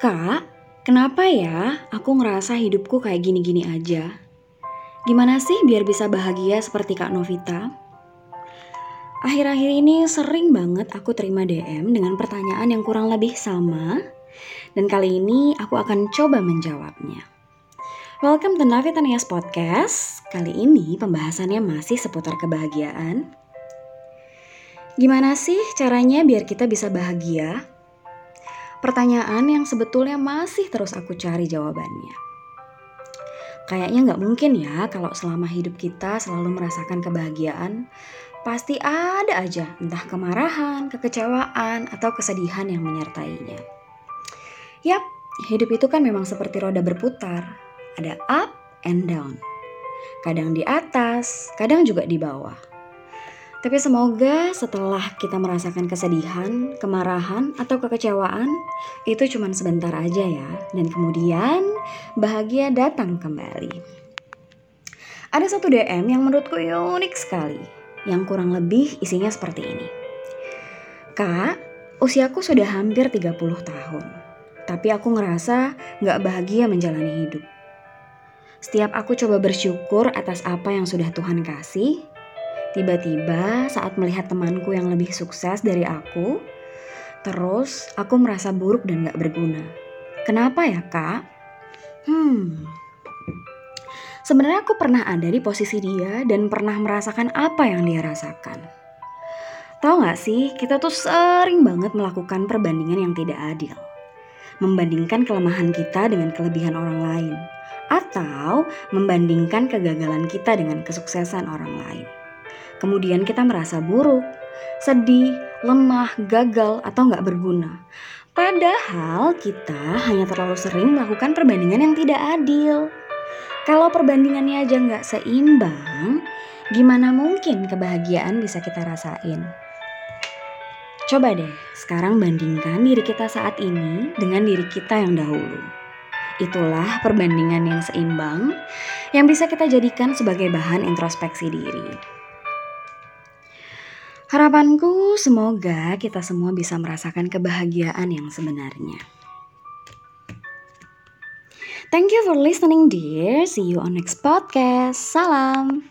Kak, kenapa ya aku ngerasa hidupku kayak gini-gini aja? Gimana sih biar bisa bahagia seperti Kak Novita? Akhir-akhir ini sering banget aku terima DM dengan pertanyaan yang kurang lebih sama, dan kali ini aku akan coba menjawabnya. Welcome to Novita Nias Podcast. Kali ini pembahasannya masih seputar kebahagiaan. Gimana sih caranya biar kita bisa bahagia? Pertanyaan yang sebetulnya masih terus aku cari jawabannya. Kayaknya nggak mungkin ya kalau selama hidup kita selalu merasakan kebahagiaan, pasti ada aja entah kemarahan, kekecewaan, atau kesedihan yang menyertainya. Yap, hidup itu kan memang seperti roda berputar, ada up and down. Kadang di atas, kadang juga di bawah. Tapi semoga setelah kita merasakan kesedihan, kemarahan, atau kekecewaan, itu cuma sebentar aja ya. Dan kemudian bahagia datang kembali. Ada satu DM yang menurutku unik sekali. Yang kurang lebih isinya seperti ini. Kak, usiaku sudah hampir 30 tahun. Tapi aku ngerasa gak bahagia menjalani hidup. Setiap aku coba bersyukur atas apa yang sudah Tuhan kasih, Tiba-tiba saat melihat temanku yang lebih sukses dari aku, terus aku merasa buruk dan gak berguna. Kenapa ya kak? Hmm, sebenarnya aku pernah ada di posisi dia dan pernah merasakan apa yang dia rasakan. Tahu gak sih, kita tuh sering banget melakukan perbandingan yang tidak adil. Membandingkan kelemahan kita dengan kelebihan orang lain. Atau membandingkan kegagalan kita dengan kesuksesan orang lain. Kemudian kita merasa buruk, sedih, lemah, gagal, atau nggak berguna. Padahal kita hanya terlalu sering melakukan perbandingan yang tidak adil. Kalau perbandingannya aja nggak seimbang, gimana mungkin kebahagiaan bisa kita rasain? Coba deh, sekarang bandingkan diri kita saat ini dengan diri kita yang dahulu. Itulah perbandingan yang seimbang yang bisa kita jadikan sebagai bahan introspeksi diri. Harapanku semoga kita semua bisa merasakan kebahagiaan yang sebenarnya. Thank you for listening dear. See you on next podcast. Salam.